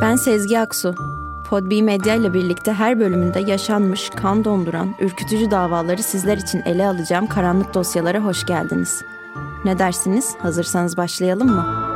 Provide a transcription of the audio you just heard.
Ben Sezgi Aksu. Podbi Medya ile birlikte her bölümünde yaşanmış, kan donduran, ürkütücü davaları sizler için ele alacağım karanlık dosyalara hoş geldiniz. Ne dersiniz? Hazırsanız başlayalım mı?